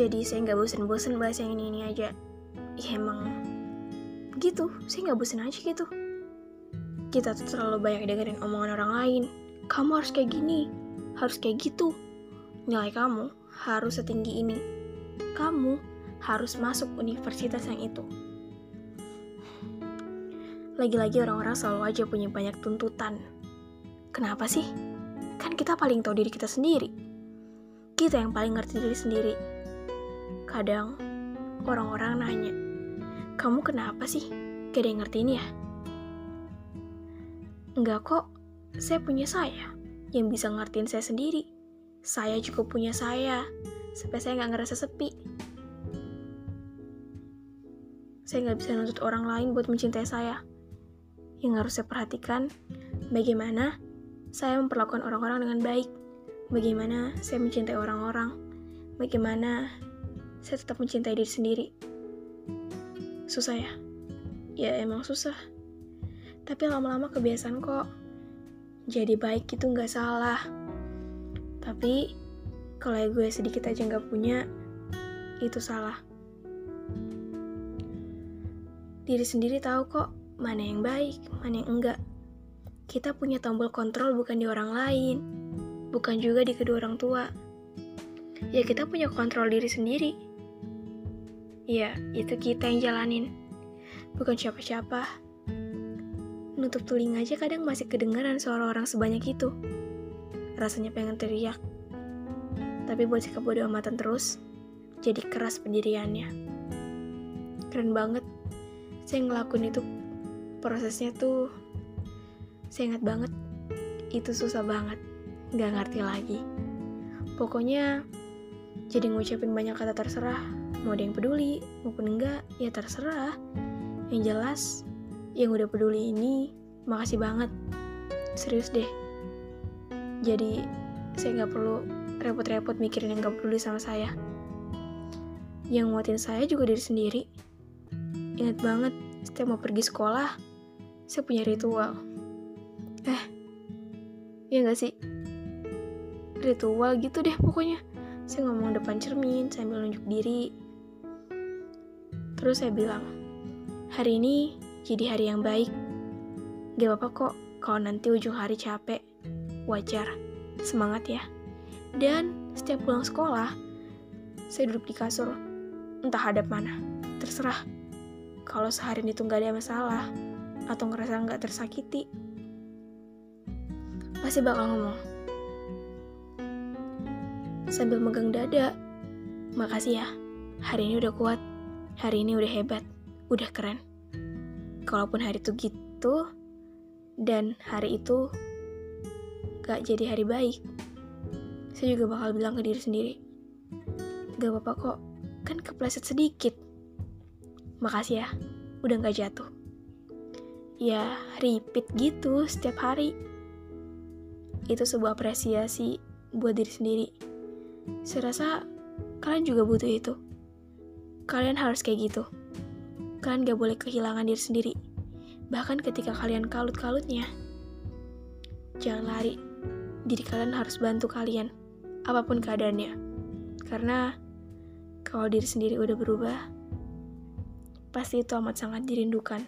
Jadi saya nggak bosen-bosen bahas yang ini-ini aja. Ya emang gitu, saya nggak bosen aja gitu. Kita tuh terlalu banyak dengerin omongan orang lain. Kamu harus kayak gini, harus kayak gitu. Nilai kamu harus setinggi ini. Kamu harus masuk universitas yang itu. Lagi-lagi orang-orang selalu aja punya banyak tuntutan. Kenapa sih? Kan kita paling tahu diri kita sendiri. Kita yang paling ngerti diri sendiri. Kadang orang-orang nanya, kamu kenapa sih? Gak ada yang ngertiin ya? Enggak kok, saya punya saya yang bisa ngertiin saya sendiri. Saya juga punya saya, sampai saya nggak ngerasa sepi. Saya nggak bisa nuntut orang lain buat mencintai saya. Yang harus saya perhatikan, bagaimana saya memperlakukan orang-orang dengan baik. Bagaimana saya mencintai orang-orang. Bagaimana saya tetap mencintai diri sendiri. Susah ya? Ya emang susah. Tapi lama-lama kebiasaan kok. Jadi baik itu nggak salah. Tapi kalau gue sedikit aja nggak punya, itu salah. Diri sendiri tahu kok mana yang baik, mana yang enggak. Kita punya tombol kontrol bukan di orang lain, bukan juga di kedua orang tua. Ya kita punya kontrol diri sendiri. Ya, itu kita yang jalanin. Bukan siapa-siapa. Nutup telinga aja kadang masih kedengaran suara orang sebanyak itu. Rasanya pengen teriak. Tapi buat sikap bodo amatan terus, jadi keras pendiriannya. Keren banget. Saya ngelakuin itu prosesnya tuh saya ingat banget itu susah banget nggak ngerti lagi pokoknya jadi ngucapin banyak kata terserah mau ada yang peduli maupun enggak ya terserah. Yang jelas yang udah peduli ini makasih banget. Serius deh. Jadi saya nggak perlu repot-repot mikirin yang gak peduli sama saya. Yang nguatin saya juga diri sendiri. Ingat banget setiap mau pergi sekolah saya punya ritual. Eh ya gak sih? Ritual gitu deh pokoknya. Saya ngomong depan cermin sambil nunjuk diri terus saya bilang hari ini jadi hari yang baik. Gak apa-apa kok kalau nanti ujung hari capek. Wajar. Semangat ya. Dan setiap pulang sekolah saya duduk di kasur. Entah hadap mana. Terserah. Kalau seharian itu nggak ada masalah atau ngerasa nggak tersakiti pasti bakal ngomong. Sambil megang dada, makasih ya, hari ini udah kuat, hari ini udah hebat, udah keren. Kalaupun hari itu gitu, dan hari itu gak jadi hari baik, saya juga bakal bilang ke diri sendiri, gak apa-apa kok, kan kepleset sedikit. Makasih ya, udah gak jatuh. Ya, repeat gitu setiap hari itu sebuah apresiasi buat diri sendiri. Saya rasa kalian juga butuh itu. Kalian harus kayak gitu. Kalian gak boleh kehilangan diri sendiri. Bahkan ketika kalian kalut-kalutnya. Jangan lari. Diri kalian harus bantu kalian. Apa pun keadaannya. Karena kalau diri sendiri udah berubah, pasti itu amat sangat dirindukan.